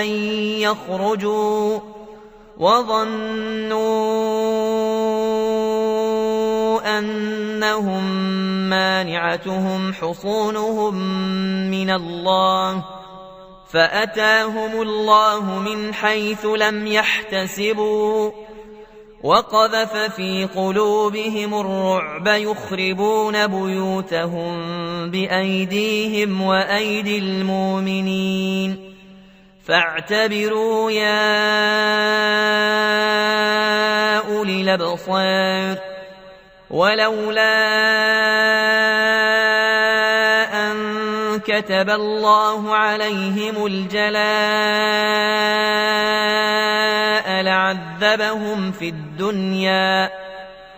أن يخرجوا وظنوا أنهم مانعتهم حصونهم من الله فأتاهم الله من حيث لم يحتسبوا وقذف في قلوبهم الرعب يخربون بيوتهم بأيديهم وأيدي المؤمنين فاعتبروا يا أولي الأبصار. ولولا أن كتب الله عليهم الجلاء لعذبهم في الدنيا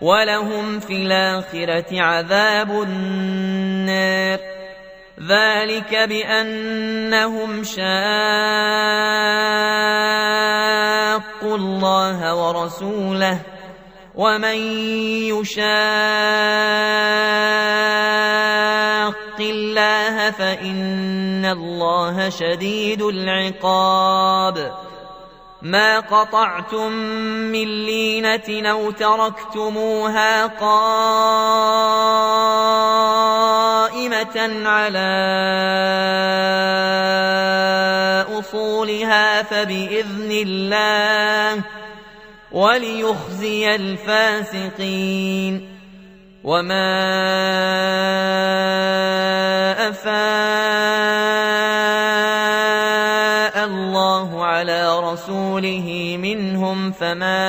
ولهم في الآخرة عذاب النار. ذلك بأنهم شاقوا الله ورسوله ومن يشاق الله فإن الله شديد العقاب. ما قطعتم من لينة أو تركتموها قائمة على أصولها فبإذن الله وليخزي الفاسقين وما أفاء الله على رسوله منهم فما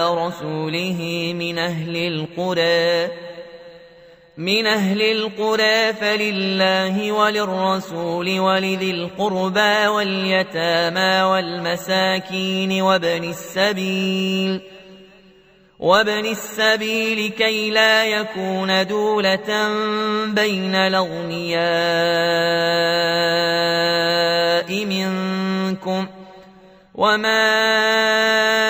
على رسوله من أهل القرى من أهل القرى فلله وللرسول ولذي القربى واليتامى والمساكين وابن السبيل وابن السبيل كي لا يكون دولة بين الأغنياء منكم وما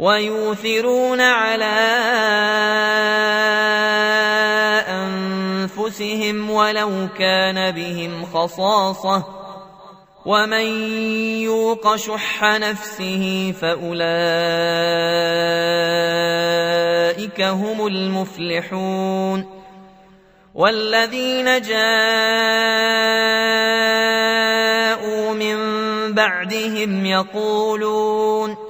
ويؤثرون على أنفسهم ولو كان بهم خصاصة. ومن يوق شح نفسه فأولئك هم المفلحون. والذين جاءوا بعدهم يقولون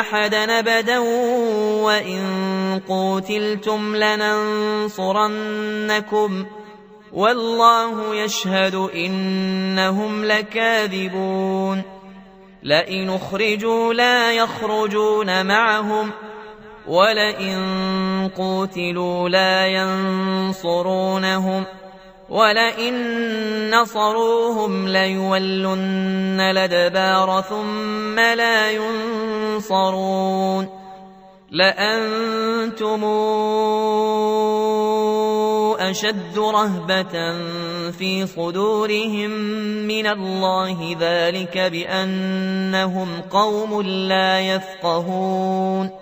أحدا أبدا وإن قوتلتم لننصرنكم والله يشهد إنهم لكاذبون لئن اخرجوا لا يخرجون معهم ولئن قوتلوا لا ينصرونهم ولئن نصروهم ليولن الادبار ثم لا ينصرون لانتم اشد رهبه في صدورهم من الله ذلك بانهم قوم لا يفقهون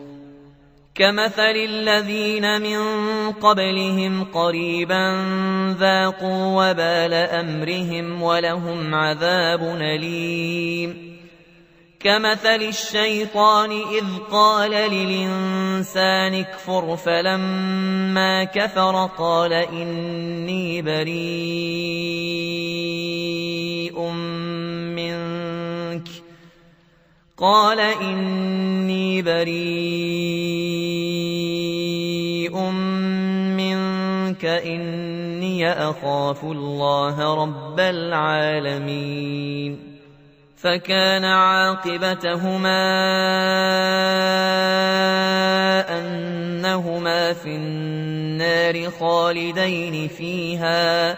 كمثل الذين من قبلهم قريبا ذاقوا وبال أمرهم ولهم عذاب أليم. كمثل الشيطان إذ قال للإنسان اكفر فلما كفر قال إني بريء. قال إني بريء منك إني أخاف الله رب العالمين. فكان عاقبتهما أنهما في النار خالدين فيها.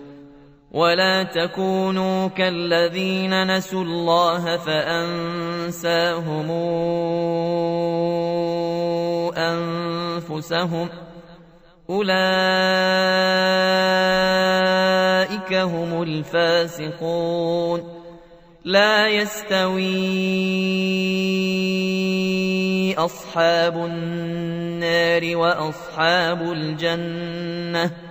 ولا تكونوا كالذين نسوا الله فانساهم انفسهم اولئك هم الفاسقون لا يستوي اصحاب النار واصحاب الجنه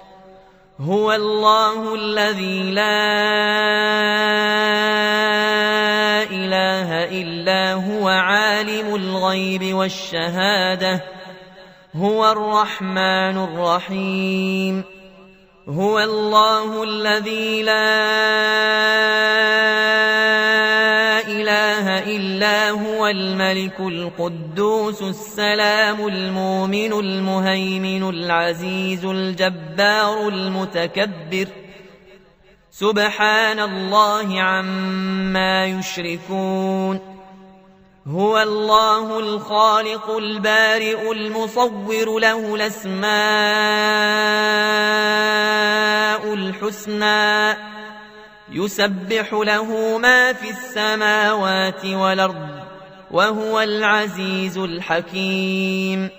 هو الله الذي لا إله إلا هو عالم الغيب والشهادة. هو الرحمن الرحيم. هو الله الذي لا هو الملك القدوس السلام المؤمن المهيمن العزيز الجبار المتكبر. سبحان الله عما يشركون. هو الله الخالق البارئ المصور له الأسماء الحسنى. يسبح له ما في السماوات والأرض. وهو العزيز الحكيم.